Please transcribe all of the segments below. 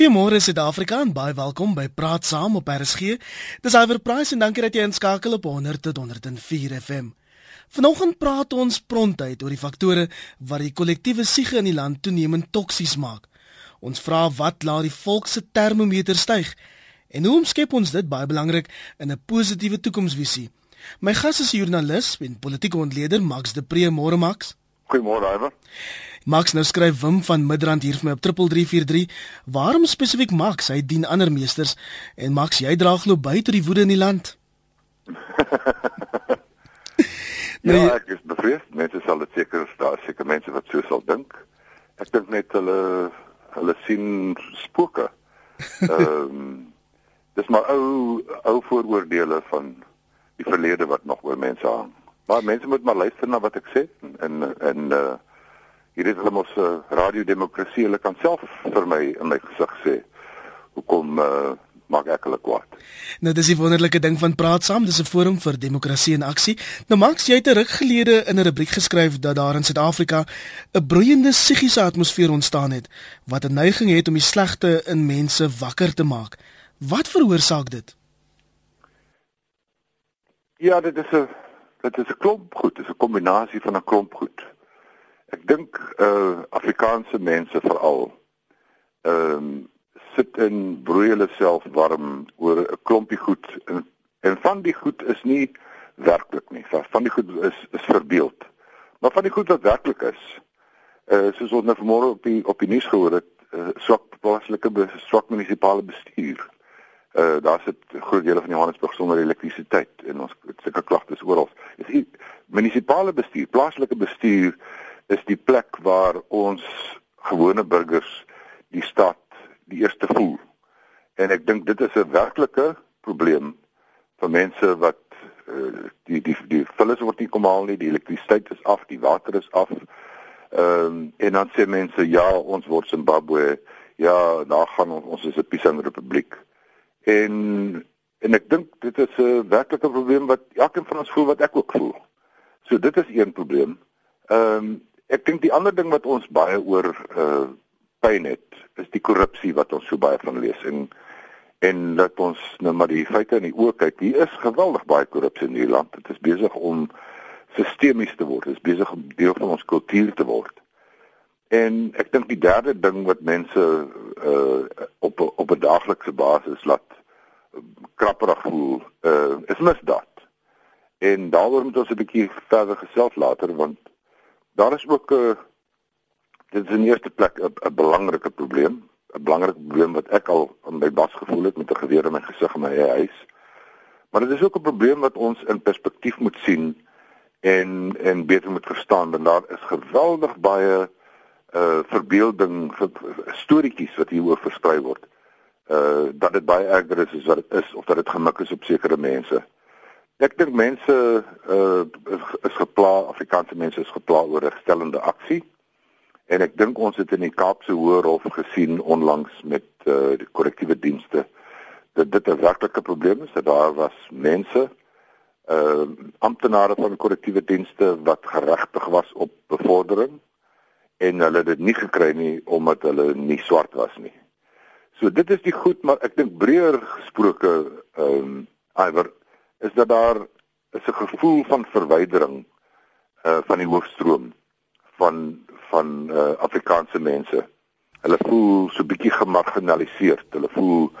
Goeiemôre Suid-Afrika en baie welkom by Praat Saam op RSG. Dis Iver Price en dankie dat jy inskakel op 100.104 FM. Vanoggend praat ons prontuit oor die faktore wat die kollektiewe siege in die land toenemend toksies maak. Ons vra wat laat die volk se termometer styg en hoe omskep ons dit baie belangrik in 'n positiewe toekomsvisie. My gas is joernalis en politieke ontleder Max de Pre, môre Max. Goeiemôre Iver. Max nou skryf Wim van Midrand hier vir my op 3343. Waarom spesifiek Max? Hy dien ander meesters en Max, jy dra glo by tot die woede in die land. nee, ja, ek is bevrees. Mense sal dit seker daar seker mense wat so sal dink. Ek dink net hulle hulle sien spooke. Ehm um, dis maar ou ou vooroordeele van die verlede wat nog oor mense hang. Maar mense moet maar luister na wat ek sê. En en uh hier is hulle mos uh, radiodemokrasie hulle kan self vir my in my gesig sê hoekom uh, maak ek hulle kwaad? Nou dis die wonderlike ding van praat saam. Dis 'n forum vir demokrasie en aksie nou Max jy het ruk gelede in 'n rubriek geskryf dat daar in Suid-Afrika 'n broeiende psigiese atmosfeer ontstaan het wat 'n neiging het om die slegte in mense wakker te maak. Wat veroorsaak dit? Ja dit is 'n dit is 'n klomp goed dit is 'n kombinasie van 'n klomp goed Ek dink uh Afrikaanse mense veral ehm um, sit in broei hulle self warm oor 'n klompie goed en en van die goed is nie werklik nie. Van die goed is is verbeeld. Maar van die goed wat werklik is, uh soos ons nou vanmôre op die op die nuus gehoor het, uh, swak plaaslike swak munisipale bestuur. Uh daar sit groot dele van Johannesburg sonder elektrisiteit en ons sulke klagtes oral. Dis munisipale bestuur, plaaslike bestuur is die plek waar ons gewone burgers die stad die eerste voel. En ek dink dit is 'n werklike probleem vir mense wat uh, die die die vullis word nie kom haal nie, die elektrisiteit is af, die water is af. Ehm um, en dan sê mense ja, ons word Zimbabwe. Ja, daar gaan ons ons is 'n Pisang Republiek. En en ek dink dit is 'n werklike probleem wat elkeen van ons voel wat ek ook voel. So dit is een probleem. Ehm um, Ek dink die ander ding wat ons baie oor uh pyn het, is die korrupsie wat ons so baie van lees en en dat ons nou maar die feite in die oë kyk. Hier is geweldig baie korrupsie in hierdie land. Dit is besig om sistemies te word. Dit is besig om deel van ons kultuur te word. En ek dink die derde ding wat mense uh op op 'n daaglikse basis laat uh, krapperig voel, uh is misdaad. En daaroor moet ons 'n bietjie verder gesels later want Daar is ook 'n uh, dit is in eerste plek 'n belangrike probleem, 'n belangrike probleem wat ek al in my bas gevoel het met 'n geweer in my gesig in my eie huis. Maar dit is ook 'n probleem wat ons in perspektief moet sien en en beter moet verstaan want daar is geweldig baie uh verbeelding storieetjies wat hieroor versprei word. Uh dat dit baie erger is as wat dit is of dat dit gemik is op sekere mense. Ek dink mense uh is gepla, Afrikaanse mense is gepla oor regstellende aksie. En ek dink ons het in die Kaapse Hoër Hof gesien onlangs met uh die korrektiewe dienste dat dit 'n werklike probleem is. Dat daar was mense uh amptenare van korrektiewe dienste wat geregtig was op bevordering en hulle het dit nie gekry nie omdat hulle nie swart was nie. So dit is die goed, maar ek dink breër gesproke ehm um, iwer is dat daar is 'n gevoel van verwydering uh van die hoofstroom van van uh Afrikaanse mense. Hulle voel so bietjie gemarginaliseer. Hulle voel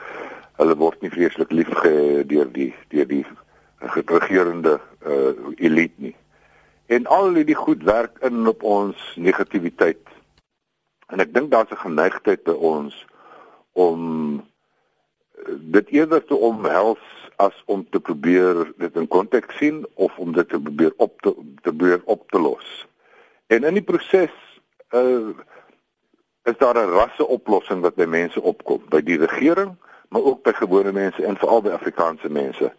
hulle word nie vreeslik liefgehad deur die deur die regerende uh elite nie. En al hierdie goed werk in op ons negativiteit. En ek dink daar's 'n geneigtheid by ons om dit eerder te omhels as om te probeer dit in konteks sien of om dit te probeer op te te probeer op te los. En in die proses uh is daar 'n rasseoplossing wat by mense opkom, by die regering, maar ook by gewone mense en veral by Afrikaanse mense.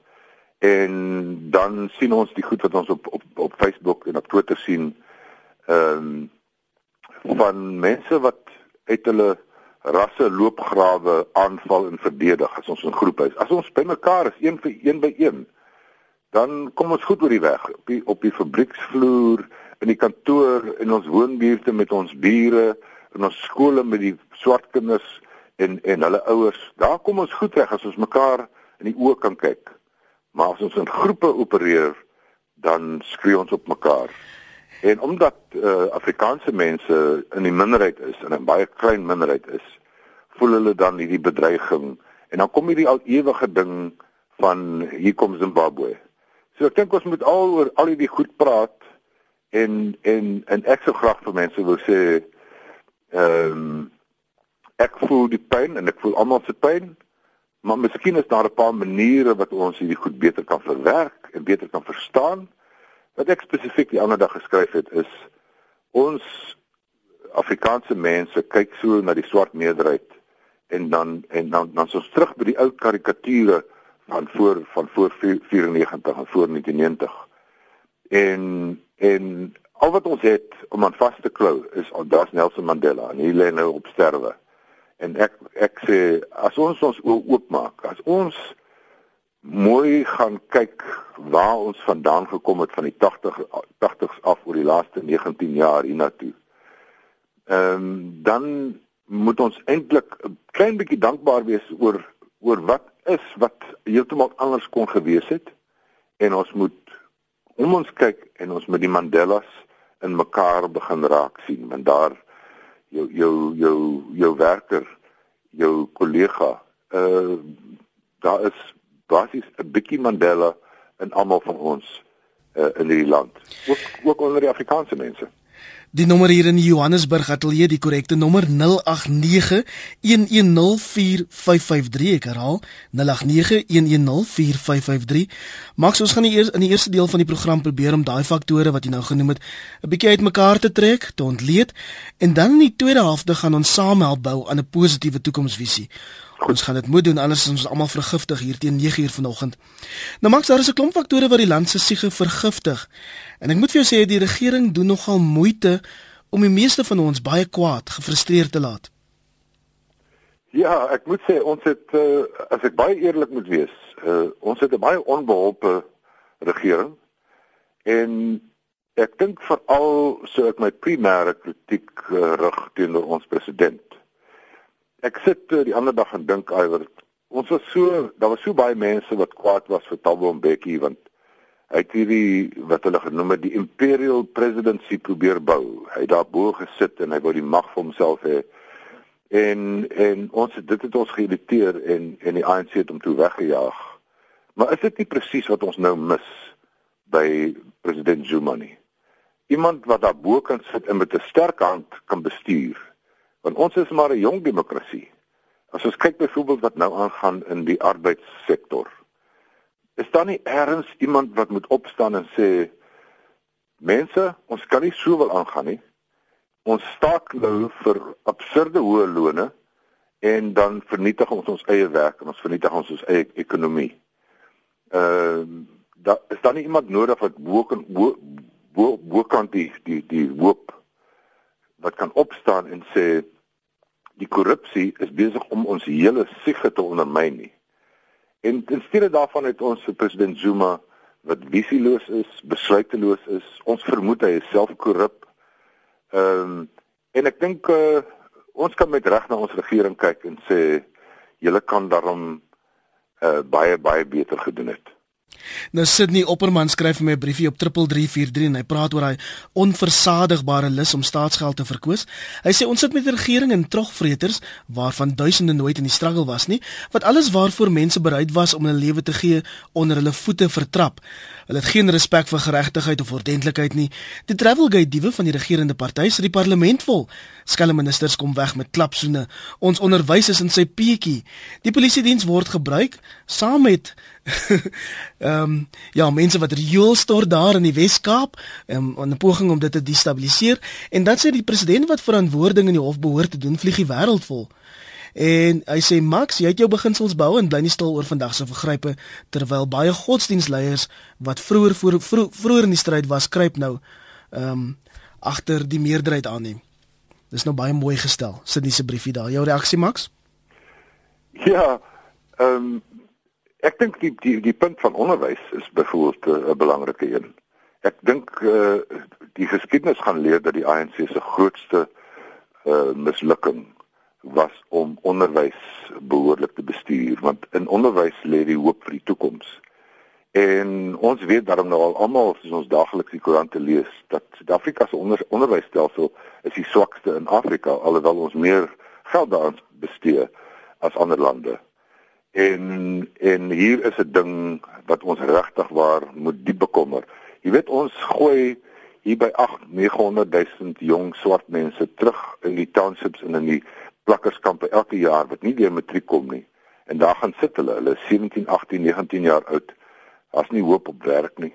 En dan sien ons die goed wat ons op op op Facebook en op Twitter sien ehm um, van mense wat uit hulle rasse loopgrawe aanval en verdedig as ons 'n groep is. As ons bymekaar is, een vir een by een, dan kom ons goed oor die weg op die op die fabrieksvloer, in die kantoor, in ons woonbuurte met ons bure, in ons skole met die swart kinders en en hulle ouers. Daar kom ons goed reg as ons mekaar in die oë kan kyk. Maar as ons in groepe opereer, dan skree ons op mekaar. En omdat uh, Afrikaanse mense in die minderheid is en 'n baie klein minderheid is, voel hulle dan hierdie bedreiging en dan kom hierdie al ewige ding van hier kom Zimbabwe. So ek dink ons moet al oor al hierdie goed praat en en en ek sou graag vir mense wil sê ehm um, ek voel die pyn en ek voel almal se pyn maar miskien is daar 'n paar maniere wat ons hierdie goed beter kan verwerk en beter kan verstaan wat ek spesifiek die ander dag geskryf het is ons Afrikaanse mense kyk so na die swart meerderheid en dan en dan dan so terug by die ou karikature van voor van voor 94 en voor 1990 en en al wat ons het om aan vas te klou is daar's Nelson Mandela en hy lê nou op sterwe. En ek ek sê as ons ons oopmaak, as ons mooi gaan kyk waar ons vandaan gekom het van die 80 80s af oor die laaste 19 jaar hiernatoe. Ehm um, dan moet ons eintlik 'n klein bietjie dankbaar wees oor oor wat is wat heeltemal anders kon gewees het en ons moet om ons kyk en ons met die Mandelas in mekaar begin raak sien want daar jou jou jou jou werker jou kollega uh daar is basies 'n bietjie Mandela in almal van ons uh, in hierdie land. Ook ook onder die Afrikaanse mense Die nommer hier in Johannesburg ateljee, die korrekte nommer 0891104553. Ek herhaal 0891104553. Max, ons gaan eers in die eerste deel van die program probeer om daai faktore wat jy nou genoem het, 'n bietjie uitmekaar te trek, te ontleed en dan in die tweede helfte gaan ons saam help bou aan 'n positiewe toekomsvisie. Ons gaan dit moet doen anders is ons almal vergiftig hier teen 9uur vanoggend. Nou Max, daar is 'n klomp faktore wat die land se siege vergiftig. En ek moet vir jou sê die regering doen nogal moeite om die meeste van ons baie kwaad, gefrustreerd te laat. Ja, ek moet sê ons het uh, as ek baie eerlik moet wees, uh, ons het 'n baie onbeholpe regering en ek dink veral so ek my primêre kritiek uh, rig teenoor ons president ek sit uh, die ander dag en dink iwer ons was so daar was so baie mense wat kwaad was vir Thabo Mbeki want hy het hierdie wat hulle genoem het die imperial presidency probeer bou. Hy het daar bo gesit en hy wou die mag vir homself hê. En en ons dit het ons geïrriteer en en die ANC het hom toe weggejaag. Maar is dit nie presies wat ons nou mis by president Zuma nie? Iemand wat daar bo kan sit en met 'n sterk hand kan bestuur want ons is maar 'n jong demokrasie. As ons kyk byvoorbeeld wat nou aangaan in die arbeidssektor, is daar nie eers iemand wat moet opstaan en sê mense, ons kan nie so wil aangaan nie. Ons staak nou vir absurde hoë lone en dan vernietig ons ons eie werk en ons vernietig ons ons eie ekonomie. Ehm uh, daar is dan nie iemand nodig wat bo kan bo bo, bo kan die die die hoop wat kan opstaan en sê die korrupsie is besig om ons hele siege te ondermyn nie. En in steede daarvan het ons vir president Zuma wat visieloos is, besluiteloos is, ons vermoed hy is self korrup. Ehm um, en ek dink uh, ons kan met reg na ons regering kyk en sê julle kan daarom uh, baie baie beter gedoen het. Nou Sydney Opperman skryf vir my 'n briefie op 3343 en hy praat oor daai onversadigbare lus om staatsgeld te verkoos. Hy sê ons sit met 'n regering en trogvreters waarvan duisende nooit in die struggle was nie, wat alles waarvoor mense bereid was om hulle lewe te gee onder hulle voete vertrap. Hulle het geen respek vir geregtigheid of ordentlikheid nie. Die Travelgate diewe van die regerende party sit die parlement vol. Skelm ministers kom weg met klapsoene. Ons onderwys is in sy peetjie. Die polisie diens word gebruik saam met ehm um, ja, mense wat riool stort daar in die Wes-Kaap um, in 'n poging om dit te destabiliseer en dan sê die president wat verantwoording in die hof behoort te doen, vlieg die wêreld vol. En hy sê Max, jy het jou beginsels bou en bly nie stil oor vandag se vergrype terwyl baie godsdienstleiers wat vroeër vroeër vroeër in die stryd was, kruip nou ehm um, agter die meerderheid aanneem. Dis nou baie mooi gestel. Sit nie se briefie daar. Jou reaksie Max? Ja, ehm um Ek dink die die die punt van onderwys is byvoorbeeld eh, 'n belangrike een. Ek dink uh, die geskiedenis gaan leer dat die ANC se grootste uh, mislukking was om onderwys behoorlik te bestuur want in onderwys lê die hoop vir die toekoms. En ons weet daarom nou al almal as ons daagliks die koerante lees dat Suid-Afrika se onder, onderwysstelsel is die swakste in Afrika alhoewel ons meer geld daaraan bestee as ander lande. En en hier is 'n ding wat ons regtig waar moet diep bekommer. Jy weet ons gooi hier by 8 900 000 jong swart mense terug in die townships en in die plakkerskampe elke jaar wat nie deur matriek kom nie. En daar gaan sit hulle, hulle 17, 18, 19 jaar oud. Daar's nie hoop op werk nie.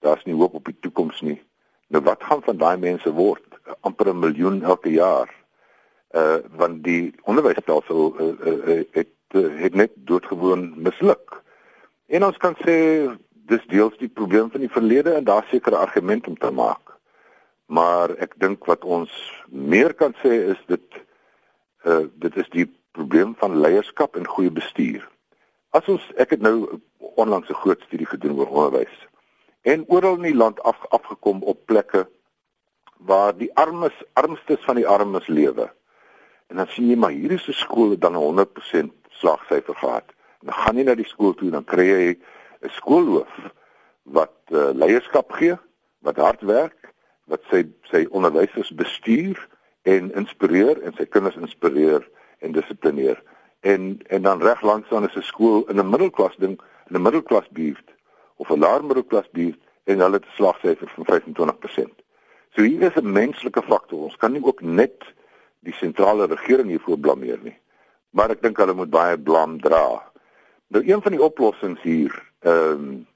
Daar's nie hoop op die toekoms nie. Nou wat gaan van daai mense word? amper 'n miljoen elke jaar. Uh want die onderwysstelsel uh, uh, uh, het uh, het net doodgewoon misluk. En ons kan sê dis deels die probleem van die verlede en daar seker argument om te maak. Maar ek dink wat ons meer kan sê is dit uh dit is die probleem van leierskap en goeie bestuur. As ons ek het nou onlangs 'n groot studie gedoen oor onderwys en oral in die land af afgekom op plekke waar die armes armstes van die armes lewe. En dan sien jy maar hier is 'n skool wat dan 100% slagsyfer gehad. En dan gaan jy na die skool toe dan kry jy 'n skoolhoof wat uh, leierskap gee, wat hard werk, wat sy sy onderwysers bestuur en inspireer en sy kinders inspireer en dissiplineer. En en dan reg langs dan is 'n skool in 'n middelklas ding, in 'n middelklas buurt of 'n laer middelklas buurt en hulle het 'n slagsyfer van 25%. So hier is 'n menslike faktor. Ons kan nie ook net die sentrale regering hiervoor blameer nie. Maar ek dink hulle moet baie blame dra. Nou een van die oplossings hier ehm um,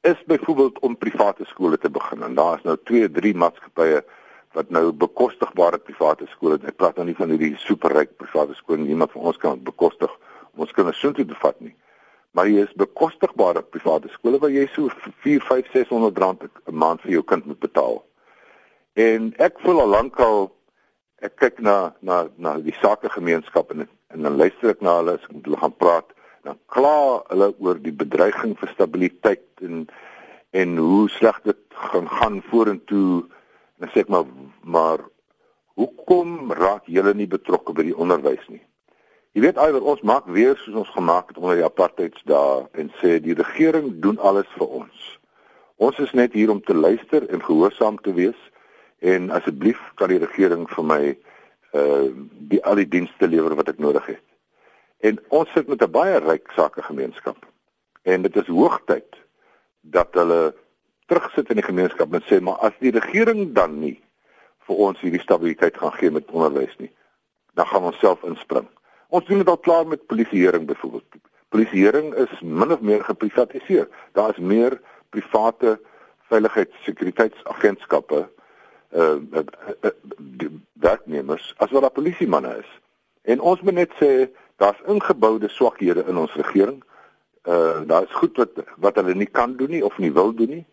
is byvoorbeeld om private skole te begin. En daar is nou 2, 3 maatskappye wat nou bekostigbare private skole. Ek praat nou nie van hierdie superryk private skole nie, iemand van ons kan bekostig om ons kinders soontoe te vat nie. Maar hier is bekostigbare private skole waar jy so 4, 5, 600 rand 'n maand vir jou kind moet betaal. En ek voel al lankal ek kyk na na na die sakegemeenskap en en dan luister ek na hulle as ek hulle gaan praat dan kla hulle oor die bedreiging vir stabiliteit en en hoe sleg dit gaan gaan vorentoe en dan sê ek maar maar hoekom raak julle nie betrokke by die onderwys nie jy weet alweer ons maak weer soos ons gemaak het onder die apartheidsdae en sê die regering doen alles vir ons ons is net hier om te luister en gehoorsaam te wees en asseblief kan die regering vir my uh die al die dienste lewer wat ek nodig het. En ons sit met 'n baie ryk sakegemeenskap. En dit is hoogtyd dat hulle terugsit in die gemeenskap en sê maar as die regering dan nie vir ons hierdie stabiliteit gaan gee met onderwys nie, dan gaan ons self inspring. Ons doen dit al klaar met polisieering byvoorbeeld. Polisieering is min of meer geprivatiseer. Daar is meer private veiligheidssekuriteitsagentskappe uh, uh, uh, uh werknemers as wat daar polisiemanne is. En ons moet net sê daar's ingeboude swakhede in ons regering. Uh daar's goed wat wat hulle nie kan doen nie of nie wil doen nie.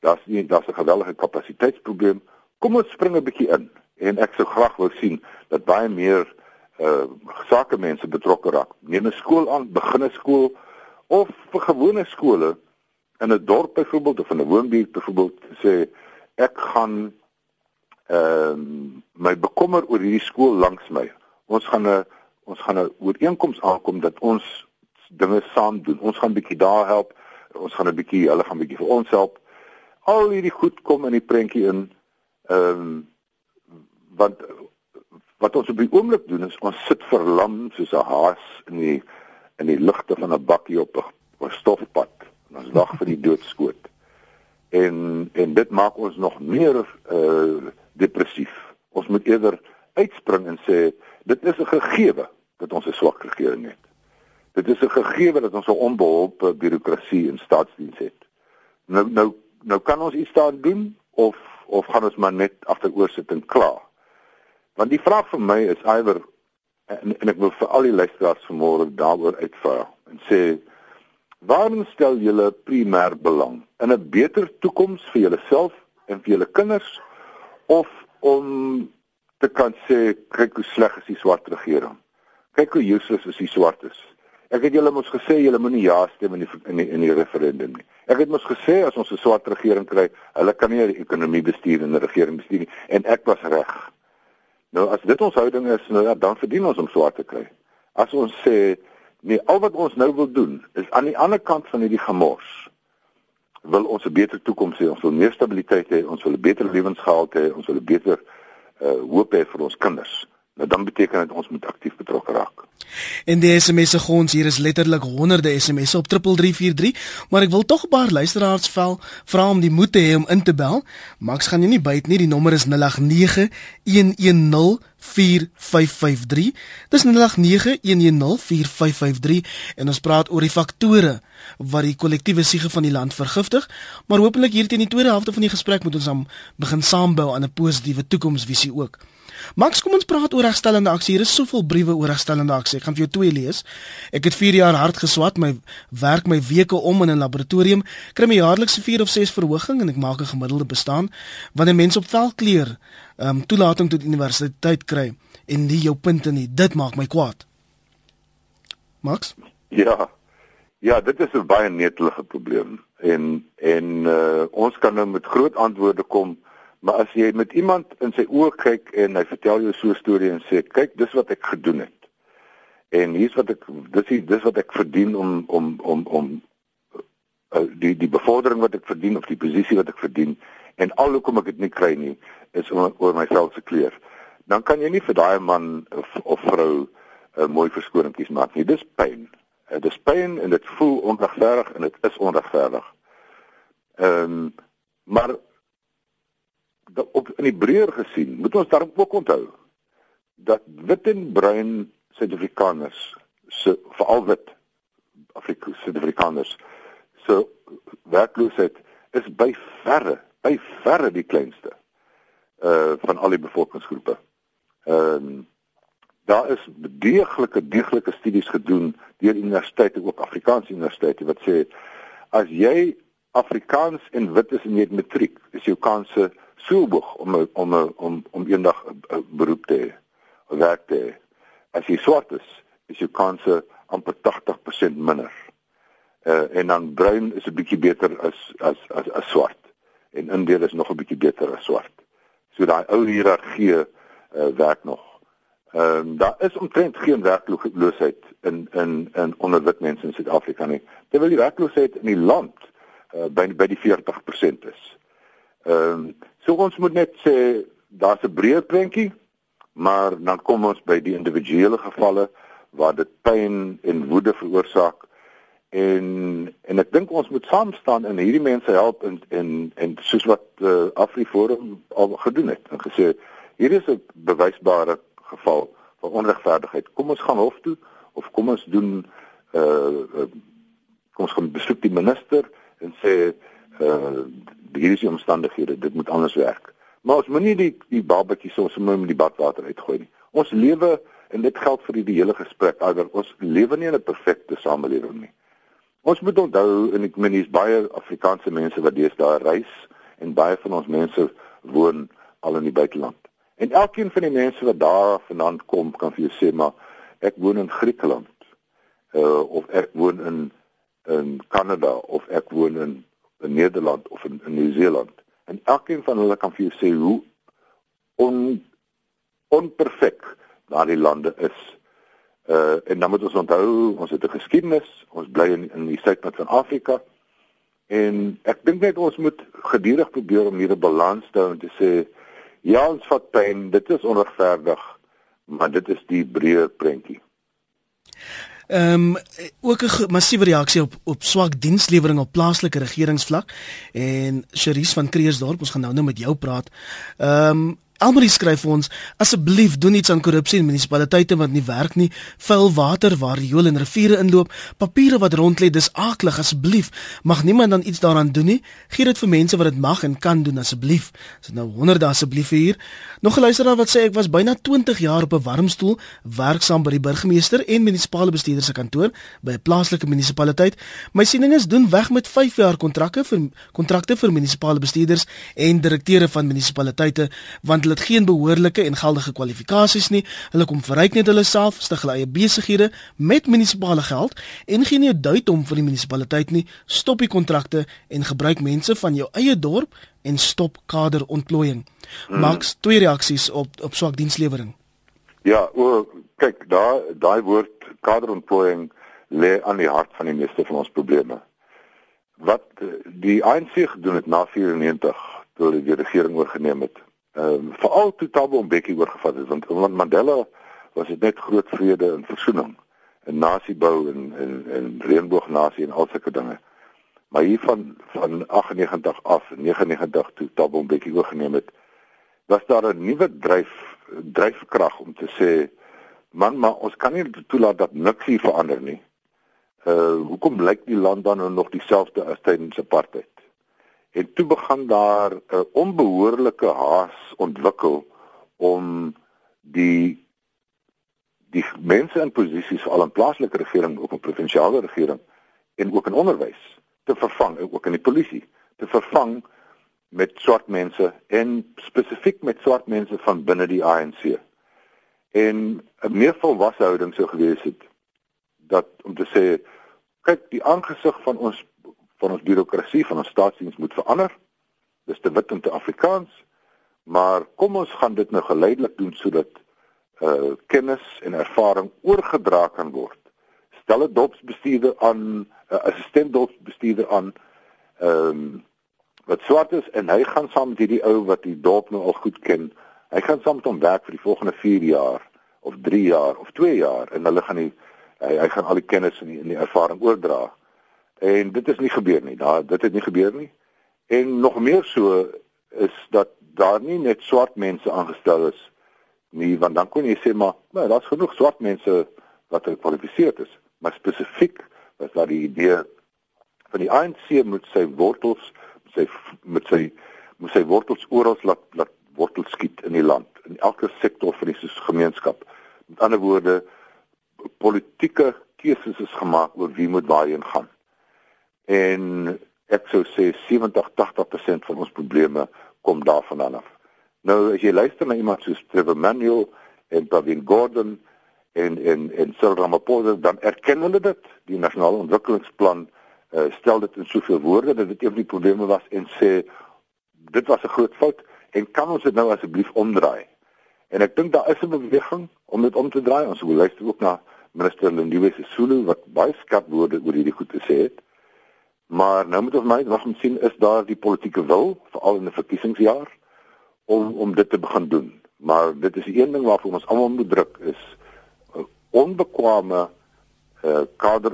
Daar's nie daar's 'n geweldige kapasiteitsprobleem. Kom ons spring 'n bietjie in en ek sou graag wou sien dat baie meer uh sakemense betrokke raak. Neem 'n skool aan, begin 'n skool of vir gewone skole in 'n dorp byvoorbeeld of in 'n woonbuurt byvoorbeeld sê ek gaan ehm um, my bekommer oor hierdie skool langs my. Ons gaan 'n ons gaan 'n ooreenkoms aankom dat ons dinge saam doen. Ons gaan bietjie daar help. Ons gaan 'n bietjie, hulle gaan bietjie vir ons help. Al hierdie goed kom in die prentjie in. Ehm um, want wat ons op die oomblik doen is ons sit verlam soos 'n haas in die in die ligte van 'n bakkie op 'n stofpad. En ons wag vir die doodskoot. En en dit maak ons nog meer uh depressief. Ons moet eerder uitspring en sê dit is 'n gegewe dat ons 'n swak regering het. Dit is 'n gegewe dat ons 'n onbeholpe bureaukrasie en staatsdiens het. Nou nou nou kan ons iets daaraan doen of of gaan ons maar net agteroor sit en kla. Want die vraag vir my is iwer en, en ek wil vir al die luisteraars vanmôre daaroor uitvra en sê waarom stel julle primêr belang in 'n beter toekoms vir julleself en vir julle kinders of om te kan sê kyk hoe sleg is die swart regering. Kyk hoe useless is die swartes. Ek het julle mos gesê julle moenie ja stem in die in die, in die referendum nie. Ek het mos gesê as ons 'n swart regering kry, hulle kan nie die ekonomie bestuur en die regering bestuur nie en ek was reg. Nou as dit ons houding is, nou ja, dan verdien ons om swaar te kry. As ons sê nee, al wat ons nou wil doen is aan die ander kant van hierdie gemors wil ons 'n beter toekoms hê, ons wil meer stabiliteit hê, ons wil 'n beter lewensgehalte hê, ons wil 'n beter uh hoop hê vir ons kinders. Nou dan beteken dit ons moet aktief betrokke raak. En die SMS se gons hier is letterlik honderde SMS'e op 3343, maar ek wil tog 'n paar luisteraars vel vra om die moed te hê om in te bel. Max gaan jy nie byt nie, die nommer is 0891104553. Dis 0891104553 en ons praat oor die faktore wat die kollektiewe siege van die land vergiftig, maar hopelik hier teen die tweede helfte van die gesprek moet ons dan begin saambou aan 'n positiewe toekomsvisie ook. Max, kom ons praat oor regstellende aksie. Hier is soveel briewe oor regstellende aksie. Ek gaan vir jou twee lees. Ek het 4 jaar hard geswat, my werk my weke om in 'n laboratorium, kry my jaarlikse 4 of 6 verhoging en ek maak 'n gemiddelde bestaan wanneer mense op velkleur ehm um, toelating tot universiteit kry en nie jou punte nie. Dit maak my kwaad. Max? Ja. Ja, dit is 'n baie netelige probleem en en uh, ons kan nou met groot antwoorde kom Maar as jy met iemand in sy oë kyk en hy vertel jou so 'n storie en sê kyk dis wat ek gedoen het. En hier's wat ek dis die, dis wat ek verdien om om om om uh, die die bevordering wat ek verdien of die posisie wat ek verdien en al hoekom ek dit nie kry nie is om oor myself se kleur. Dan kan jy nie vir daai man of, of vrou 'n uh, mooi verskoningies maak nie. Dis pyn. Uh, dis pyn en dit voel onregverdig en dit is onregverdig. Ehm um, maar op in die breër gesien, moet ons daarom ook onthou dat wit en bruin Suid-Afrikaners se veral wit Afrika Suid-Afrikaners se werkloosheid is by verre, by verre die kleinste uh van al die bevolkingsgroepe. Ehm uh, daar is deeglike deeglike studies gedoen deur universiteite ook Afrikaanse universiteite wat sê as jy Afrikaans en wit is in jou matriek, is jou kanse so hoog om om om om eendag 'n beroep te hê, 'n werk te hê. As jy swart is, is jou kanse amper 80% minder. Uh en dan bruin is 'n bietjie beter as as as as swart. En indeel is nog 'n bietjie beter as swart. So daai ou hiërargie uh werk nog. Ehm um, daar is omtrent geen werkloosheid in in in onder wit mense in Suid-Afrika nie. Terwyl die werkloosheid in die land uh, by by die 40% is. Ehm um, so ons moet net sê daar's 'n breë prentjie, maar dan kom ons by die individuele gevalle waar dit pyn en woede veroorsaak en en ek dink ons moet saam staan en hierdie mense help en en en soos wat uh, Afriforum al gedoen het en gesê hier is 'n bewysbare geval van onregverdigheid. Kom ons gaan hof toe of kom ons doen uh, uh kom ons gaan besoek die minister en sê uh hier is die omstandighede, dit moet anders werk. Maar ons moenie die die babatjie so sommer met die badwater uitgooi nie. Ons lewe en dit geld vir die hele gesprek, alhoewel ons lewe nie in 'n perfekte samelewing nie. Ons moet onthou en ek meen hier's baie Afrikaanse mense wat deesdae reis en baie van ons mense woon al in die buiteland. En elkeen van die mense wat daar vanaand kom, kan vir jou sê maar ek woon in Griekeland. Uh of ek woon in in Kanada of ek woon in in Nederland of in, in Nieu-Seeland. En elkeen van hulle kan vir jou sê hoe on onperfek daardie lande is. Uh en dan moet ons onthou, ons het 'n geskiedenis, ons bly in in die suidpunt van Afrika. En ek dink net ons moet gedurig probeer om hier 'n balans te hou en te sê ja, ons vat pyn, dit is onregverdig, maar dit is die breër prentjie. Ehm um, ook 'n massiewe reaksie op op swak dienslewering op plaaslike regeringsvlak en Cherise van Kreersdorp ons gaan nou nou met jou praat. Ehm um, Almarie skryf vir ons asseblief doen iets aan korrupsie in munisipaliteite wat nie werk nie, vuil water waar riool en riviere inloop, papiere wat rond lê, dis aaklig asseblief. Mag niemand dan iets daaraan doen nie? Gee dit vir mense wat dit mag en kan doen asseblief. Dis nou honderde asseblief hier. Nog 'n luisteraar wat sê ek was byna 20 jaar op 'n warm stoel werksaam by die burgemeester en munisipale bestuurder se kantoor by 'n plaaslike munisipaliteit. My siening is doen weg met 5 jaar kontrakte vir kontrakte vir munisipale bestuurders en direkteure van munisipaliteite want hulle het geen behoorlike en geldige kwalifikasies nie. Hulle kom verryk net hulle self, stig hulle eie besighede met munisipale geld en gee nie 'n duit om vir die munisipaliteit nie. Stop die kontrakte en gebruik mense van jou eie dorp en stop kaderontplooiing. Hmm. Max twee reaksies op op swak dienslewering. Ja, o, kyk, daai daai woord kaderontplooiing lê aan die hart van die meeste van ons probleme wat eh, die ANC gedoen het na 94 toe hulle die regering oorgeneem het. Ehm um, veral toe Thabo Mbeki oorgevat het want want Mandela was dit net groot vrede en versoening en nasiebou en en en reënboognasie en al sulke dinge. Maar hier van van 98 af 99 toe Thabo Mbeki oorgeneem het, was daar 'n nuwe dryf dryfkrag om te sê man maar ons kan nie toelaat dat niks hier verander nie uh hoekom lyk die land dan nou nog dieselfde as tydens apartheid? En toe begin daar 'n uh, onbehoorlike haas ontwikkel om die die mense in posisies al in plaaslike regering of in provinsiale regering en ook in onderwys te vervang, ook in die polisie te vervang met swart mense en spesifiek met swart mense van binne die ANC. En 'n meer volwasse houding sou gewees het dat om te sê kyk die aangesig van ons van ons bureaukrasie van ons staatsdiens moet verander. Dis te wit en te Afrikaans. Maar kom ons gaan dit nou geleidelik doen sodat uh kennis en ervaring oorgedra kan word. Stel 'n dopsbestuurder aan 'n uh, assistent dopsbestuurder aan ehm um, wat swart is en hy gaan saam met hierdie ou wat die dop nou al goed ken. Hy gaan saam met hom werk vir die volgende 4 jaar of 3 jaar of 2 jaar en hulle gaan die hy hy gaan al die kennis en die, die ervaring oordra. En dit is nie gebeur nie. Daar dit het nie gebeur nie. En nog meer so is dat daar nie net swart mense aangestel is nie, want dan kon jy sê maar, maar daar's genoeg swart mense wat gekwalifiseer is, maar spesifiek was daar die idee van die ANC moet sy wortels sy met sy moet sy wortels oral laat laat wortels skiet in die land in elke sektor van die gemeenskap. Met ander woorde, politieke keuses is gemaak oor wie moet waarheen gaan. En ek sou sê 70-80% van ons probleme kom daarvan af. Nou as jy luister na iemand soos Trevor Manuel en Pravin Gordhan en en en Cyril Ramaphosa dan erken hulle dit. Die nasionale ontwikkelingsplan uh, stel dit in soveel woorde dat dit een van die probleme was en sê dit was 'n groot fout en kan ons dit nou asseblief omdraai? En ek dink daar is 'n beweging om dit om te draai. Ons luister ook na minister Lindiwe Sisulu wat baie skerp woorde oor hierdie goed te sê het. Maar nou moet ons my wag om sien is daar die politieke wil veral in 'n verkiesingsjaar om om dit te begin doen. Maar dit is een ding waarvoor ons almal moet druk is uh, onbekwame uh, kader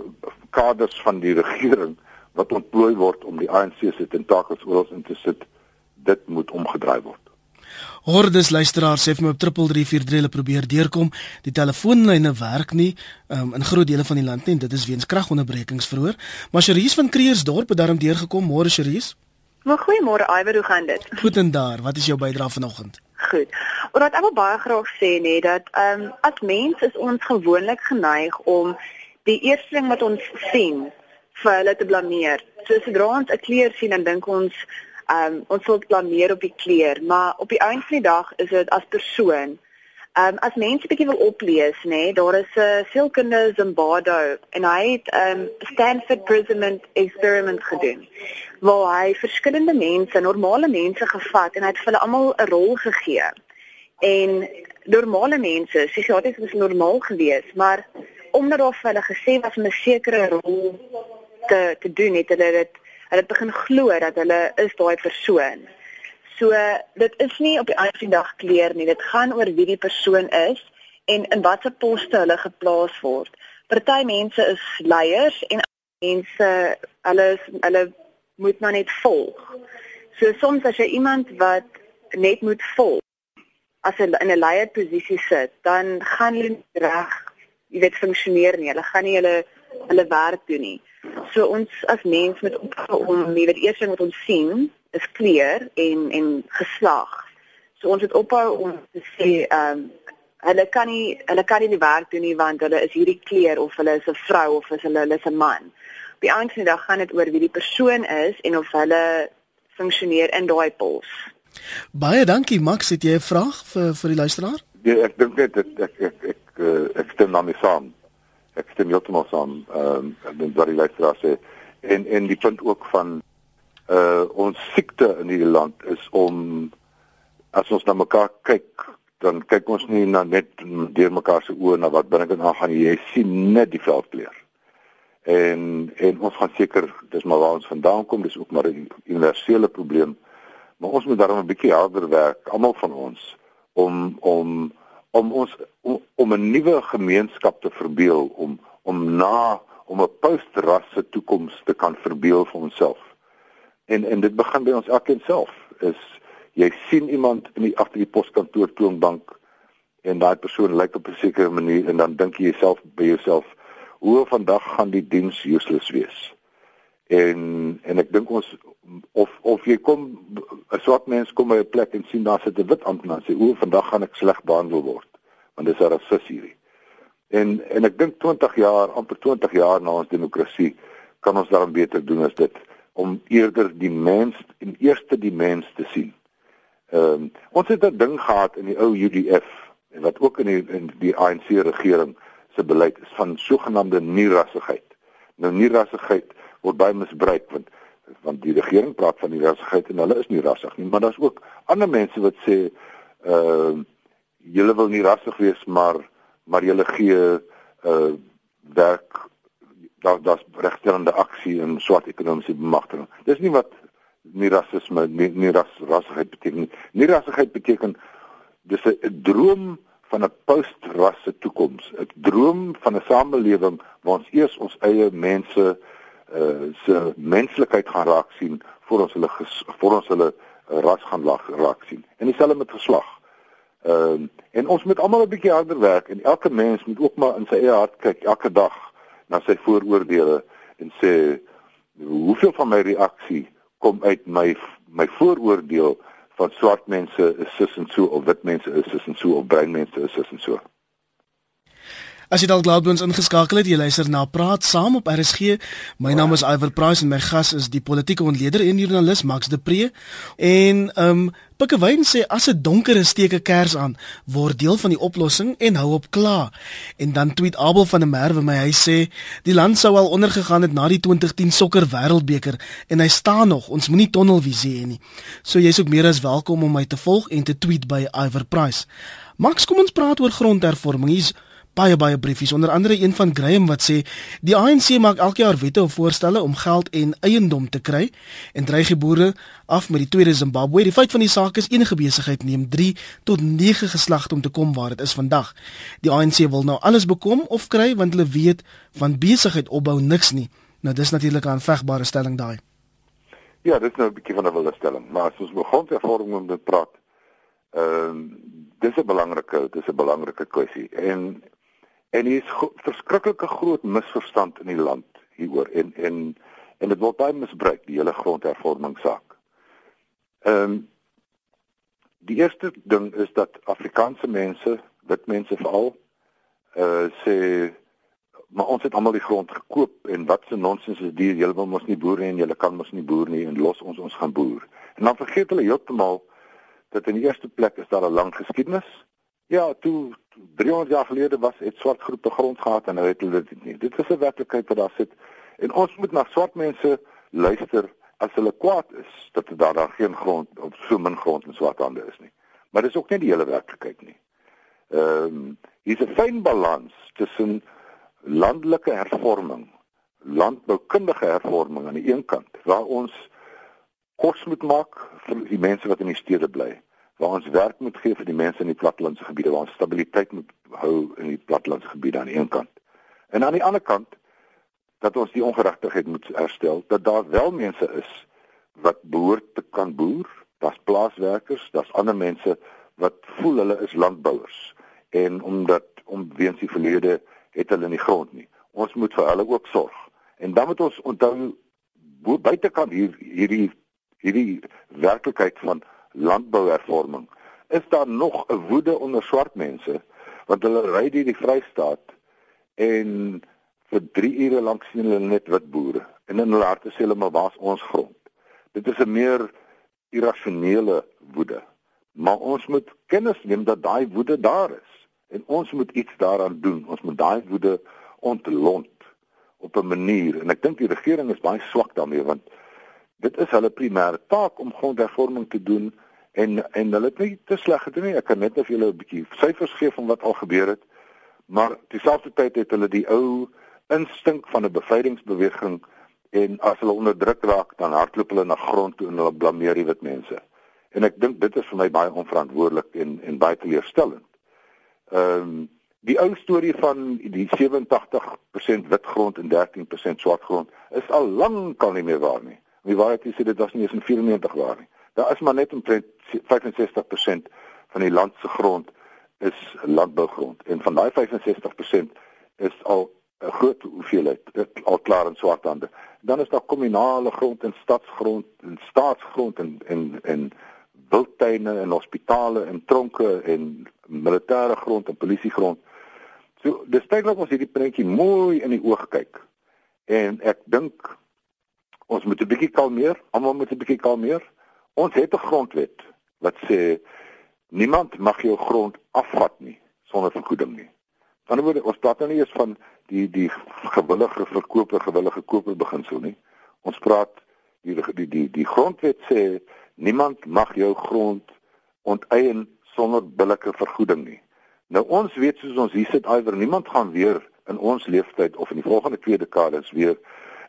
kaders van die regering wat ontplooi word om die ANC se tentakels oral in te sit. Dit moet omgedraai word. Hordes luisteraars sê vir my op 3343 hulle probeer deurkom. Die telefoonlyne werk nie um, in groot dele van die land nie en dit is weens kragonderbrekings verhoor. Maar Cherise van Kreersdorp het daarom deurgekom. Môre Cherise. Maar goeiemôre Iwer, hoe gaan dit? Goed en daar. Wat is jou bydrae vanoggend? Goed. Omdat ek wil baie graag sê nê dat ehm um, as mens is ons gewoonlik geneig om die eerste ding wat ons sien vir hulle te blameer. So sodra ons 'n kleur sien dan dink ons um, ons wil blameer op die kleer, maar op die einde van die dag is dit as persoon. Ehm um, as mense bietjie wil oplees, nê, nee, daar is 'n uh, sielkunde Zimbabwe en hy het 'n um, ehm, Stanford Prison Experiment gedoen waar hy verskillende mense, normale mense gevat en hy het vir hulle almal 'n rol gegee. En normale mense, psigiatries was normaal geweest, maar omdat daar vir hulle gesê was 'n sekere rol te te doen, het hulle dit hulle het begin glo dat hulle is daai persoon. So dit is nie op die einde van die dag kleer nie. Dit gaan oor wie die persoon is en in watter poste hulle geplaas word. Party mense is leiers en mense hulle hulle moet maar net volg. So soms as jy iemand wat net moet volg as hulle in 'n leierposisie sit, dan gaan hulle reg, jy weet funksioneer nie. Hulle gaan nie hulle hulle werk doen nie. So ons as mens moet ophou om nie wat eers ding wat ons sien is kleur en en geslag. So ons moet ophou om te sê ehm um, hulle kan nie hulle kan nie die werk doen nie want hulle is hierdie kleur of hulle is 'n vrou of is hulle hulle is 'n man. Op die einde van die dag gaan dit oor wie die persoon is en of hulle funksioneer in daai pols. Baie dankie Max, het jy 'n vraag vir vir die luisteraar? Ja, ek dink net ek ek ek ek, ek, ek stem daarmee saam. Ek stem heeltemal saam. Ehm um, en wat die luisteraar sê. En en die punt ook van uh ons siekte in hierdie land is om as ons na mekaar kyk dan kyk ons nie na net deur mekaar se oë na wat binnekant aangaan jy sien net die veldkleur. En en ons gaan seker dis maar waar ons vandaan kom dis ook maar 'n universele probleem. Maar ons moet daarom 'n bietjie harder werk almal van ons om om om ons om, om 'n nuwe gemeenskap te verbeel om om na om 'n postrasse toekoms te kan verbeel vir onsself. En en dit begin by ons elkeen self is jy sien iemand in die agter die poskantoor toonbank en daai persoon lyk op 'n sekere manier en dan dink jy jouself by jouself hoe vandag gaan die diens useless wees en en ek dink ons of of jy kom 'n swart mens kom by 'n plek en sien daar sit 'n wit amptenaar sê hoe vandag gaan ek sleg behandel word want dis 'n rasis hierdie en en ek dink 20 jaar amper 20 jaar na ons demokrasie kan ons daarom beter doen as dit om eerder die mens in eerste die mens te sien Ehm um, ons het 'n ding gehad in die ou UDF en wat ook in die in die ANC regering se beleid is van sogenaamde nierassigheid. Nou nierassigheid word baie misbruik want want die regering praat van nierassigheid en hulle is nie rassig nie, maar daar's ook ander mense wat sê ehm uh, julle wil nie rassig wees maar maar julle gee uh werk daar daar's regstellende aksie en swart ekonomiese bemagtiging. Dis nie wat nie rasisme nie, nie ras rassigheid beteken nie rassigheid beteken dis 'n droom van 'n postrasse toekoms 'n droom van 'n samelewing waar ons eers ons eie mense uh se menslikheid gaan raak sien voor ons hulle voor ons hulle ras gaan lag raak sien en dieselfde met geslag ehm uh, en ons moet almal 'n bietjie harder werk en elke mens moet ook maar in sy eie hart kyk elke dag na sy vooroordeele en sê hoeveel van my reaksie kom uit my my vooroordeel van swart mense is sis en so of wit mense is sis en so of bruin mense is sis en so. As jy dalk laat by ons ingeskakel het, jy luister na Praat Saam op RSG. My naam is Iver Price en my gas is die politieke ontleder en joernalis Max de Pre. En ehm um, Pikkewyn sê as 'n donker steeke kers aan, word deel van die oplossing en hou op kla. En dan tweet Abel van der Merwe my, hy sê die land sou al ondergegaan het na die 2010 sokker wêreldbeker en hy staan nog. Ons moenie tonnelvisie hê nie. So jy's ook meer as welkom om my te volg en te tweet by Iver Price. Max, kom ons praat oor grondhervorming. Hier's baie baie briefies onder andere een van Graham wat sê die ANC maak elke jaar wette of voorstelle om geld en eiendom te kry en dreig die boere af met die tweede Zimbabwe. Die feit van die saak is enige besigheid neem 3 tot 9 geslagte om te kom waar dit is vandag. Die ANC wil nou alles bekom of kry want hulle weet van besigheid opbou niks nie. Nou dis natuurlik 'n aanvegbare stelling daai. Ja, dit is nou 'n bietjie van 'n wilde stelling, maar as ons begin te om dit praat, ehm uh, dis 'n belangrike dis 'n belangrike kwessie en En hier is verskriklike groot misverstand in die land hieroor en en en dit word baie misbruik die hele grondhervormingssaak. Ehm um, die eerste ding is dat Afrikaanse mense, wit mense veral, uh sê maar ons het almal die grond gekoop en wat 'n nonsens is dit julle wil mos nie boer nie en julle kan mos nie boer nie en los ons ons gaan boer. En dan vergeet hulle heeltemal dat in die eerste plek is daar 'n lang geskiedenis Ja, toe 300 jaar gelede was het swart groepe grond gehad en nou het hulle dit nie. Dit is 'n werklikheid wat daar sit. En ons moet na swart mense luister as hulle kwaad is dat daar daar geen grond of so min grond in swart hande is nie. Maar dis ook nie die hele werklikheid nie. Ehm um, hier's 'n fyn balans tussen landelike hervorming, landboukundige hervorming aan die een kant waar ons kos moet maak vir die mense wat in die stede bly waar ons werk moet gee vir die mense in die plattelandse gebiede waar ons stabiliteit moet hou in die plattelandse gebiede aan die een kant. En aan die ander kant dat ons die ongeregtigheid moet herstel dat daar wel mense is wat behoort te kan boer, daar's plaaswerkers, daar's ander mense wat voel hulle is landbouers en omdat om weens die verlede het hulle nie grond nie. Ons moet vir hulle ook sorg. En dan moet ons onthou buitekant hier hierdie hierdie werklikheid van landbouhervorming, is daar nog 'n woede onder swart mense want hulle ry deur die Vrystaat en vir 3 ure lank sien hulle net wit boere en in hulle harte sê hulle maar waar's ons grond. Dit is 'n meer irrasionele woede. Maar ons moet kennis neem dat daai woede daar is en ons moet iets daaraan doen. Ons moet daai woede ontlont op 'n manier en ek dink die regering is baie swak daarmee want dit is hulle primêre taak om grondhervorming te doen en en hulle het nie te sleg gedoen nie. Ek kan net of julle 'n bietjie syfers gee van wat al gebeur het. Maar dieselfde het hulle die ou instink van 'n bevrydingsbeweging en as hulle onderdruk raak dan hardloop hulle na grond toe en hulle blameer die wit mense. En ek dink dit is vir my baie onverantwoordelik en en baie teleurstellend. Ehm um, die ou storie van die 87% wit grond en 13% swart grond is al lank al nie meer waar nie. Die waarheid is dit was nie eens in 94 waar nie. Daar is maar net omtrent 65% van die land se grond is landbougrond en van daai 65% is al 'n groot hoeveelheid al klaar in swart hande. Dan is daar kommunale grond en stadsgrond en staatsgrond en en en wildtuine en hospitale en tronke en militêre grond en polisiegrond. So dis tydelik ons hierdie prentjie mooi in die oog kyk. En ek dink ons moet 'n bietjie kalmeer, almal moet 'n bietjie kalmeer. Ons het 'n grondwet wat sê niemand mag jou grond afvat nie sonder vergoeding nie. Aan die ander ons praat nou nie eens van die die gewillige verkoper gewillige koper beginsel nie. Ons praat die die die, die grondwet sê niemand mag jou grond onteien sonder billike vergoeding nie. Nou ons weet soos ons hier sit iwer niemand gaan weer in ons leeftyd of in die volgende twee dekades weer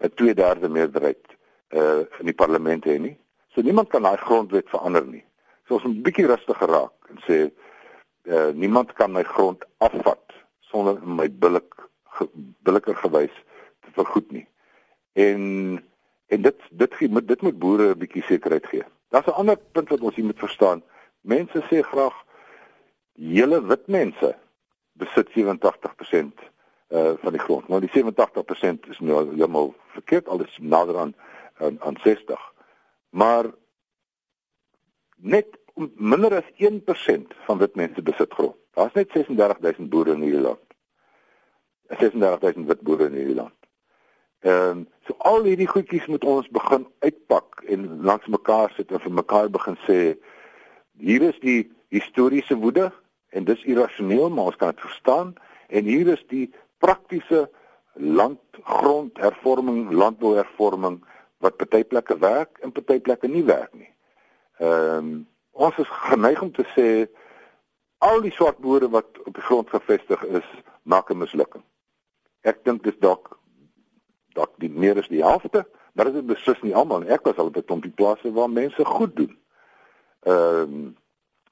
'n 2/3 meerderheid uh in die parlement hê nie. So niemand kan daai grondwet verander nie. So ons moet 'n bietjie rustiger raak en sê uh niemand kan my grond afvat sonder my billik ge, billiker gewys te vergoed nie. En en dit dit gee dit moet boere 'n bietjie sekerheid gee. Daar's 'n ander punt wat ons hier moet verstaan. Mense sê graag hele wit mense besit 87% uh van die grond. Nou die 87% is nou heeltemal verkeerd, al is nader aan aan, aan 60. Maar net minder as 1% van wit mense besit grond. Daar's net 36000 boere in hierdie land. 36000 wit boere in hierdie land. Ehm so al hierdie goedjies moet ons begin uitpak en langs mekaar sit en vir mekaar begin sê hier is die historiese woede en dis irrasioneel maar ons kan dit verstaan en hier is die praktiese landgrondhervorming landbouhervorming wat party plekke werk en party plekke nie werk nie. Ehm um, ons is geneig om te sê al die swart boere wat op die grond gevestig is maak 'n mislukking. Ek dink dis dalk dalk die meer is die helfte, maar dit is beslis nie almal nie. Ek was al op 'n klompie plase waar mense goed doen. Ehm um,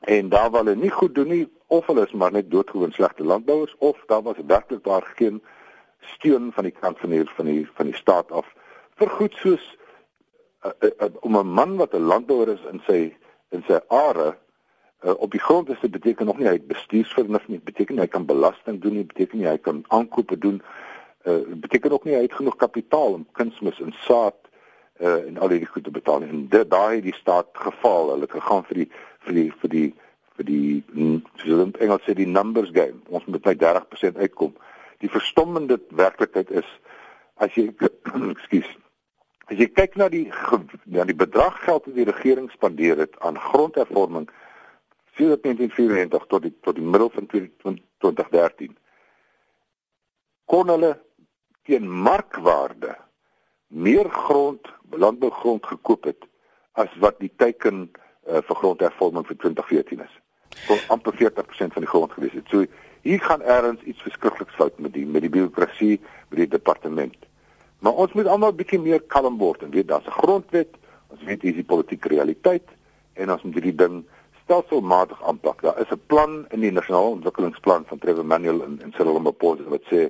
en daar waar hulle nie goed doen nie, of hulle is maar net doodgewoon slegte landbouers of daar was werklik daar geen steun van die kant van die van die van die staat af vir goed soos uh, uh, uh, om 'n man wat 'n landbouer is in sy in sy are uh, op die grond is dit beteken nog nie hy bestuursvernuf nie beteken hy kan belasting doen nie beteken hy kan aankope doen uh, beteken ook nie hy het genoeg kapitaal om kunsmis en saad uh, en al die goed te betaal nie. en dit daai die staat gefaal hulle het gegaan vir die vir die vir die vir die soos hulle in Engels sê die numbers game ons moet by 30% uitkom die verstommende werklikheid is as jy ekskuus as jy kyk na die na die bedrag geld wat die regering spandeer het aan grondhervorming sedert 1994 tot die tot die middel van 2013 kon hulle teen markwaarde meer grond landbougrond gekoop het as wat die teiken uh, vir grondhervorming vir 2014 is. Kon amper 40% van die grond gewees het. So hier gaan ergens iets verskrikliks fout met die met die bureaukrasie, met die departement. Maar ons moet almal bietjie meer kalm word en weet daar's 'n grondwet, ons weet hier is die politieke realiteit en ons moet hierdie ding stelselmatig aanpak. Daar is 'n plan in die nasionale ontwikkelingsplan van Trevor Manuel en, en Cyril Ramaphosa wat sê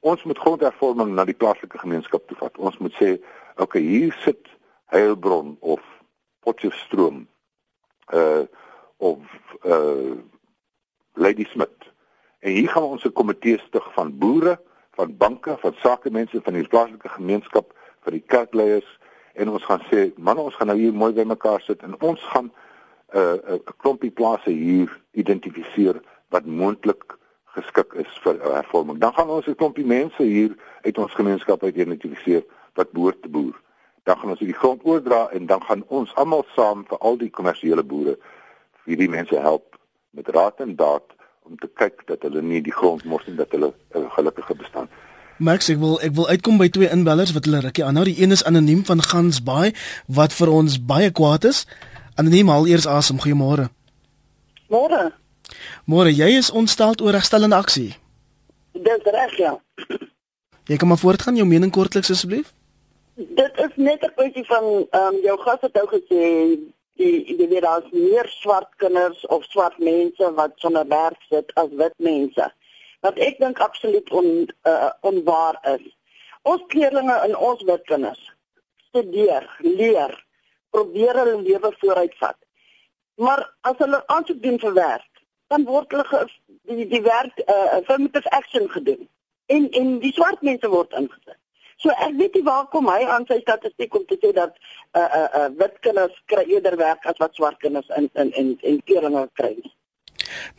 ons moet grondhervorming na die plaaslike gemeenskap toe vat. Ons moet sê, oké, okay, hier sit Heilbron of Potchefstroom uh of uh Lady Smith. En hier gaan ons 'n komitee stig van boere, van banke, van sakemense van die plaaslike gemeenskap, vir die kerkleiers en ons gaan sê, man, ons gaan nou hier mooi bymekaar sit en ons gaan 'n uh, 'n klompie plase hier identifiseer wat moontlik geskik is vir hervorming. Dan gaan ons 'n klompie mense hier uit ons gemeenskap identifiseer wat behoort te boer. dan gaan ons die grond oordra en dan gaan ons almal saam vir al die kommersiële boere vir die mense help met raad en daad om te kyk dat hulle nie die grond mors en dat hulle 'n gelukkige bestaan. Max, ek wil ek wil uitkom by twee inbellers wat hulle rukkie aanhou. Die een is anoniem van Gansbaai wat vir ons baie kwaad is. Anoniem, haal eers asem. Goeiemôre. Môre. Môre, jy is ontstel oor regstellende aksie. Dis reg ja. Jy kan maar voortgaan jou mening kortliks asseblief. Dit is net 'n kwessie van ehm um, jou gas het nou gesê die die weer as meer swart kinders of swart mense wat sonder werk sit as wit mense. Wat ek dink absoluut on uh, onwaar is. Ons kleerlinge en ons wit kinders studeer, leer, probeer hulle lewe vooruitvat. Maar as hulle aansoek doen vir werk, dan word hulle die die werk uh, affirmative action gedoen en en die swart mense word ingesit. So ek weet nie waar kom hy aan sy statistiek om te sê dat uh uh, uh wit kinders kry eerder werk as wat swart kinders in in en en keringe kry.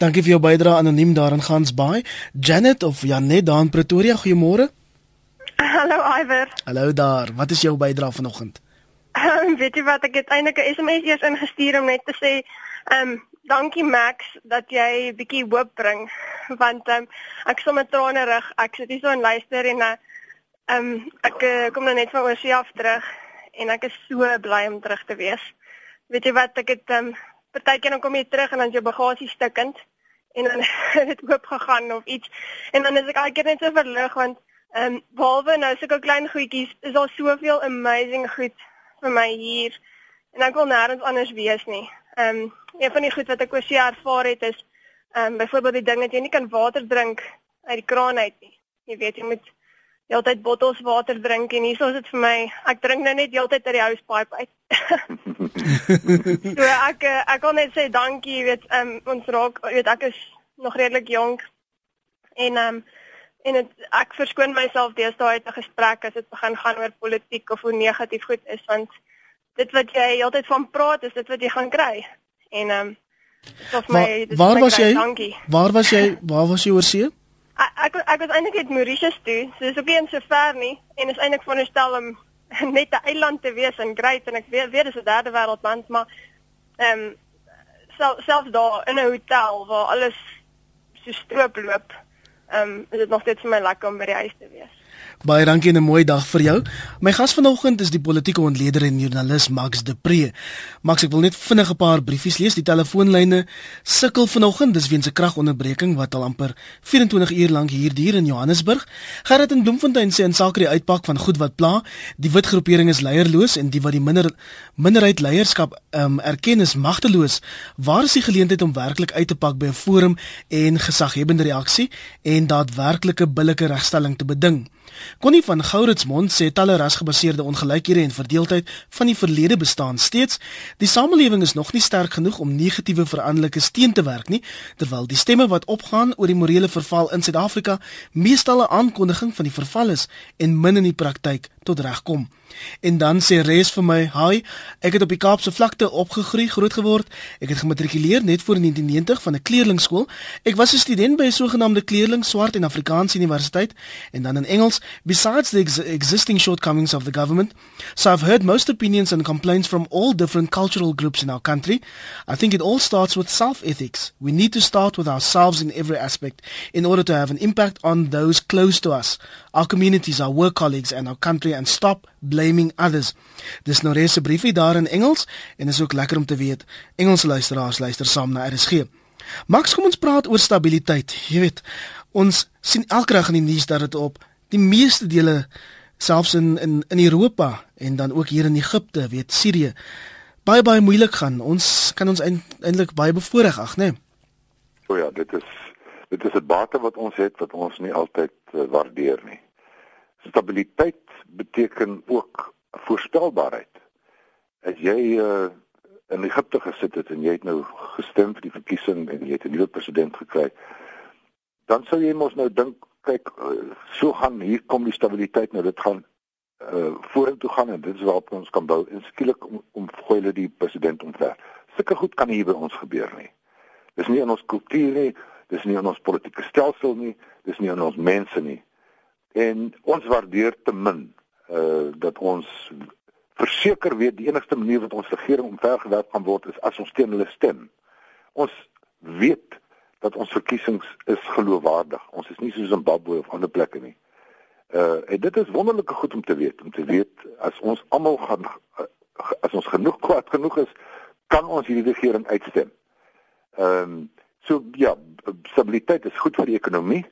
Dankie vir jou bydrae anoniem daar in Gansbaai. Janet of Janet daar in Pretoria, goeiemôre. Hallo Iver. Hallo daar. Wat is jou bydrae vanoggend? Um, weet jy wat ek het eintlik 'n SMS eers ingestuur om net te sê, ehm um, dankie Max dat jy 'n bietjie hoop bring want ehm um, ek sommer trane rig. Ek sit hier so en luister en uh Ehm um, ek uh, kom nou net van oorsee af terug en ek is so bly om terug te wees. Weet jy wat ek het ehm um, partykeer dan kom jy terug en dan is jou bagasie stukkend en dan het dit oop gegaan of iets en dan is ek al keer net so verlig want ehm um, behalwe nou sulke klein goedjies is daar soveel amazing goed vir my hier en ek wil nêrens anders wees nie. Ehm um, een van die goed wat ek oorsee ervaar het is ehm um, byvoorbeeld die ding dat jy nie kan water drink uit die kraan uit nie. Jy weet jy moet heeltyd bottels water drink en hierso is dit vir my ek drink nou net heeltyd uit die housepipe uit. so ek eh, ek wil net sê dankie, jy weet um, ons raak weet ek is nog redelik jonk en um, en het, ek verskoon myself deesdae uit 'n gesprek as dit begin gaan oor politiek of hoe negatief goed is want dit wat jy heeltyd van praat is dit wat jy gaan kry. En ehm um, Of my, waar was jy? Dankie. Waar was jy? Waar was jy oor see? Ek ek was eintlik net Mauritius toe. So dis ook nie so ver nie en is eintlik veronderstel om net 'n eiland te wees en great en ek weet weet dis 'n derde wêreldland, maar ehm um, sel, selfs daar in 'n hotel waar alles so stroop loop, ehm um, is dit nog steeds vir my lekker om by die huis te wees. Baie dankie en 'n mooi dag vir jou. My gas vanoggend is die politieke ontleder en joernalis Max de Pre. Max, ek wil net vinnig 'n paar briefies lees. Die telefoonlyne sukkel vanoggend, dis weens 'n kragonderbreking wat al amper 24 uur lank hier duur in Johannesburg. Gerrit in Bloemfontein sê in sake die uitpak van goed wat pla, die wit groepering is leierloos en die wat die minder minderheid leierskap um, erken is magteloos. Waar is die geleentheid om werklik uit te pak by 'n forum en gesaghebende reaksie en daadwerklike billike regstelling te beding? Connie van Gouritsmond sê talle rasgebaseerde ongelykhede en verdeeldheid van die verlede bestaan steeds. Die samelewing is nog nie sterk genoeg om negatiewe veranderlike steen te werk nie, terwyl die stemme wat opgaan oor die morele verval in Suid-Afrika meestal 'n aankondiging van die verval is en min in die praktyk tot reg kom. En dan sê Res vir my: "Hi, ek het op die Kaapse vlakte opgegroei, groot geword. Ek het gematrikuleer net voor 1990 van 'n kleerlingskool. Ek was 'n student by 'n sogenaamde kleerling swart en Afrikaans universiteit en dan in Engels, besides the ex existing shortcomings of the government. So I've heard most opinions and complaints from all different cultural groups in our country. I think it all starts with self-ethics. We need to start with ourselves in every aspect in order to have an impact on those close to us, our communities, our work colleagues and our country and stop blaming others. Dis nou reeds 'n briefie daar in Engels en is ook lekker om te weet Engelse luisteraars luister saam na RSG. Max, kom ons praat oor stabiliteit. Jy weet, ons sien elke dag in die nuus dat dit op die meeste dele selfs in in in Europa en dan ook hier in Egipte, weet Sirië baie baie moeilik gaan. Ons kan ons eintlik baie bevoordeel ag, né? Nee? O ja, dit is dit is 'n bate wat ons het wat ons nie altyd uh, waardeer nie. Stabiliteit beteken ook voorspelbaarheid. As jy uh, in Egipte gesit het en jy het nou gestem vir die verkiesing en jy het 'n nuwe president gekry, dan sou jy mos nou dink, kyk, uh, so gaan hier kom die stabiliteit nou, dit gaan uh vorentoe gaan en dit is waarop ons kan bou. En skielik om, om gooi hulle die president omver. Sulke goed kan hier by ons gebeur nie. Dis nie in ons kultuur nie, dis nie in ons politieke stelsel nie, dis nie in ons mense nie. En ons waardeer te min uh dat ons verseker weet die enigste manier wat ons regering omvergewerp kan word is as ons teen hulle stem. Ons weet dat ons verkiesings is geloofwaardig. Ons is nie so Zimbabwe of ander plekke nie. Uh en dit is wonderlike goed om te weet, om te weet as ons almal gaan as ons genoeg kwaad genoeg is, kan ons hierdie regering uitstem. Ehm um, so ja, stabiliteit is goed vir die ekonomie.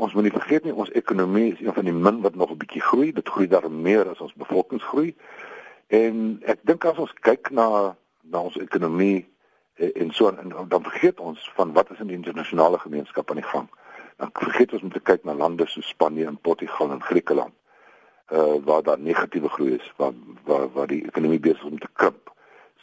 Ons moet nie vergeet nie, ons ekonomie is een van die min wat nog 'n bietjie groei. Dit groei daar meer as ons bevolkingsgroei. En ek dink as ons kyk na na ons ekonomie eh, en so en dan vergeet ons van wat is in die internasionale gemeenskap aan die gang. Dan vergeet ons om te kyk na lande so Spanje en Portugal en Griekeland. Uh waar daar negatiewe groei is, waar waar waar die ekonomie besig om te krimp.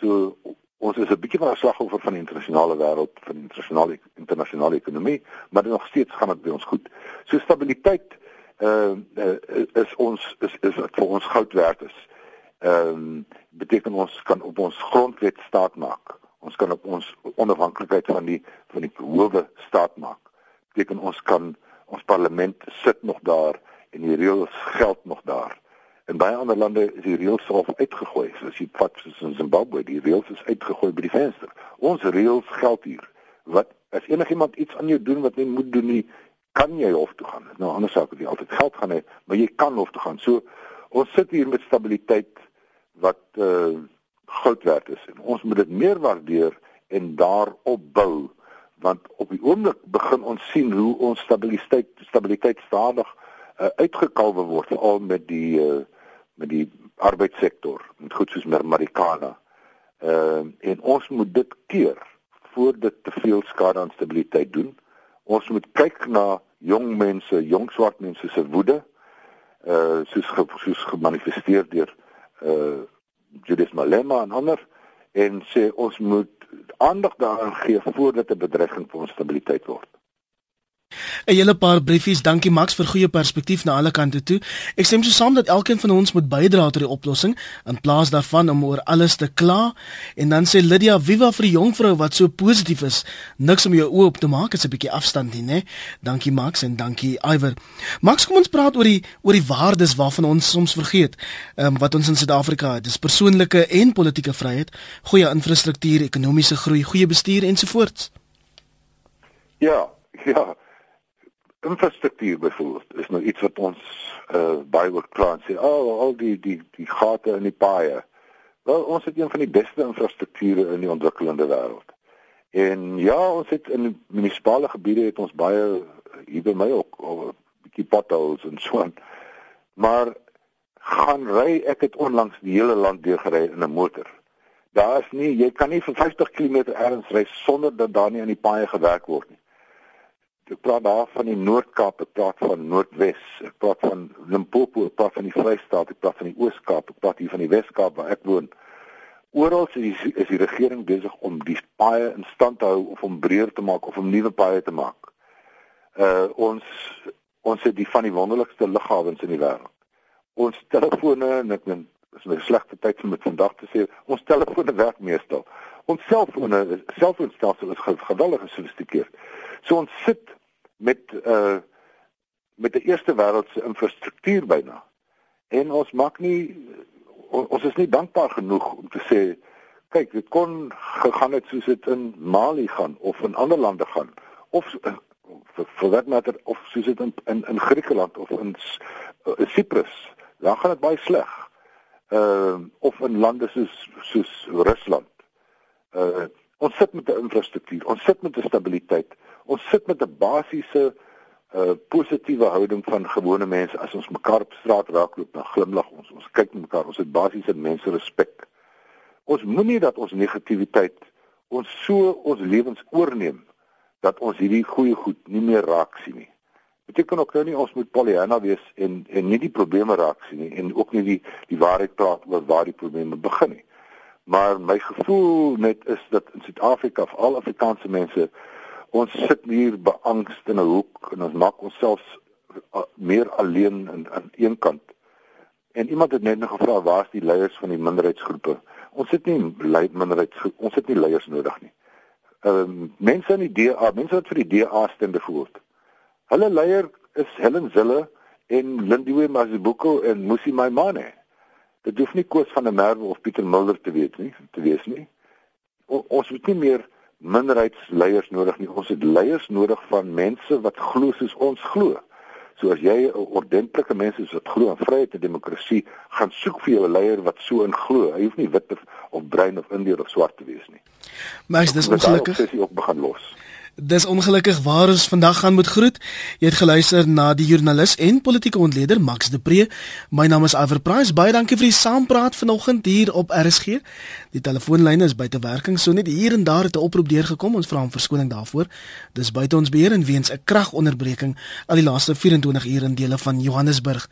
So ons is 'n bietjie van 'n slagoffer van die internasionale wêreld, van die internasionale internasionale ekonomie, maar nog steeds gaan dit by ons goed. So stabiliteit uh, uh is ons is is wat vir ons goud werd is. Ehm um, beteken ons kan op ons grondwet staat maak. Ons kan op ons onafhanklikheid van die van die howe staat maak. Beteken ons kan ons parlement sit nog daar en die reëls geld nog daar. In baie ander lande is die reëls self uitgegooi. So as jy vat soos in Zimbabwe, die reëls is uitgegooi by die venster. Ons reëls geld hier. Wat as enigiemand iets aan jou doen wat jy moet doen nie, kan jy hof toe gaan. Nou anders sou ek nie altyd geld gaan hê, maar jy kan hof toe gaan. So ons sit hier met stabiliteit wat uh goud werd is en ons moet dit meer waardeer en daarop bou want op die oomblik begin ons sien hoe ons stabiliteit stabiliteit stadig uh, uitgekalwe word veral met die uh met die arbeidssektor met goed soos Marikana. Ehm uh, en ons moet dit keer voor dit te veel skade aan stabiliteit doen. Ons moet kyk na jong mense, jong swart mense se woede uh soos ge, soos gemanifesteer deur uh Judith Malema en ander en sê ons moet aandag daaraan gee voordat 'n bedreiging vir ons stabiliteit word. 'n Hele paar briefies. Dankie Max vir goeie perspektief na alle kante toe. Ek stem so saam dat elkeen van ons moet bydra tot die oplossing in plaas daarvan om oor alles te kla. En dan sê Lydia, "Viva vir die jong vrou wat so positief is. Niks om jou oë op te maak, is 'n bietjie afstand nie, né?" Dankie Max en dankie Iwer. Max, kom ons praat oor die oor die waardes waarvan ons soms vergeet. Ehm um, wat ons in Suid-Afrika het. Dis persoonlike en politieke vryheid, goeie infrastruktuur, ekonomiese groei, goeie bestuur ensovoorts. Ja, ja infrastruktuur byvoorbeeld is nou iets wat ons uh baie oor klaan sê al oh, al die die die gate in die paaie. Wel ons het een van die beste infrastrukture in die ontwikkelende wêreld. En ja, ons het in munisipale gebiede het ons baie hier by my ook 'n bietjie potholes en so aan. Maar gaan ry ek het onlangs die hele land deur gery in 'n motor. Daar is nie jy kan nie vir 50 km ergens ry sonder dat daar nie aan die paaie gewerk word nie ek praat daar van die Noord-Kaap, ek praat van Noordwes, ek praat van Limpopo, ek praat van die Vrystaat, ek praat van die Oos-Kaap, ek praat hier van die Wes-Kaap waar ek woon. Oral is die, is die regering besig om die paaie in stand te hou of om breër te maak of om nuwe paaie te maak. Uh ons ons het die van die wonderlikste lughawens in die wêreld. Ons telefone en ek dink is 'n slegte tyd om dit vandag te sê. Ons telefone werk meestal. Ons selfone selfoonstelsel is geweldig gesofistikeerd. So ons sit met uh met die eerste wêreldse infrastruktuur byna. En ons maak nie ons is nie dankbaar genoeg om te sê kyk, dit kon gegaan het soos dit in Mali gaan of in ander lande gaan of uh, vir wat matter of soos dit in in, in Griekeland of in uh, Cyprus. Dan gaan dit baie sleg. Uh of in lande soos soos Rusland. Uh ons sit met 'n infrastruktuur, ons sit met 'n stabiliteit ons sit met 'n basiese uh positiewe houding van gewone mense as ons mekaar op straat raakloop dan glimlag ons. Ons kyk mekaar. Ons het basiese mense respek ons moenie dat ons negativiteit ons so ons lewens oorneem dat ons hierdie goeie goed nie meer raak sien nie. Beteken ook nou nie ons moet pollyanna wees en en nie die probleme raak sien nie en ook nie die die waarheid praat oor waar die probleme begin nie. Maar my gevoel net is dat in Suid-Afrika vir al Afrikaanse mense ons sit hier beangst in 'n hoek en ons maak onsself uh, meer alleen aan aan een kant. En iemand het net nog gevra waar is die leiers van die minderheidsgroepe? Ons het nie lei minderheidsgroep, ons het nie leiers nodig nie. Ehm um, mense in die DA, mense wat vir die DA stem byvoorbeeld. Hulle leier is Helen Zille en Lindiwe Mazibuko en Musi Maimane. Dit hoef nie Koos van der Merwe of Pieter Mulder te weet nie, te wees nie. O, ons het nie meer minderheidsleiers nodig nie. Ons het leiers nodig van mense wat glo soos ons glo. So as jy 'n ordentlike mens is wat glo in vryheid en demokrasie, gaan soek vir jou 'n leier wat so in glo. Hy hoef nie wit of, of bruin of indier of swart te wees nie. Maar is dis ongelukkig. Dis ook begin los. Dis ongelukkig waar ons vandag gaan moet groet. Jy het geluister na die joernalis en politieke ontleder Max de Pre. My naam is Iver Price. Baie dankie vir die saampraat vanoggend hier op RSG. Die telefoonlyne is buite werking, so net hier en daar het 'n oproep deurgekom. Ons vra om verskoning daarvoor. Dis buite ons beheer en weens 'n kragonderbreking al die laaste 24 ure in dele van Johannesburg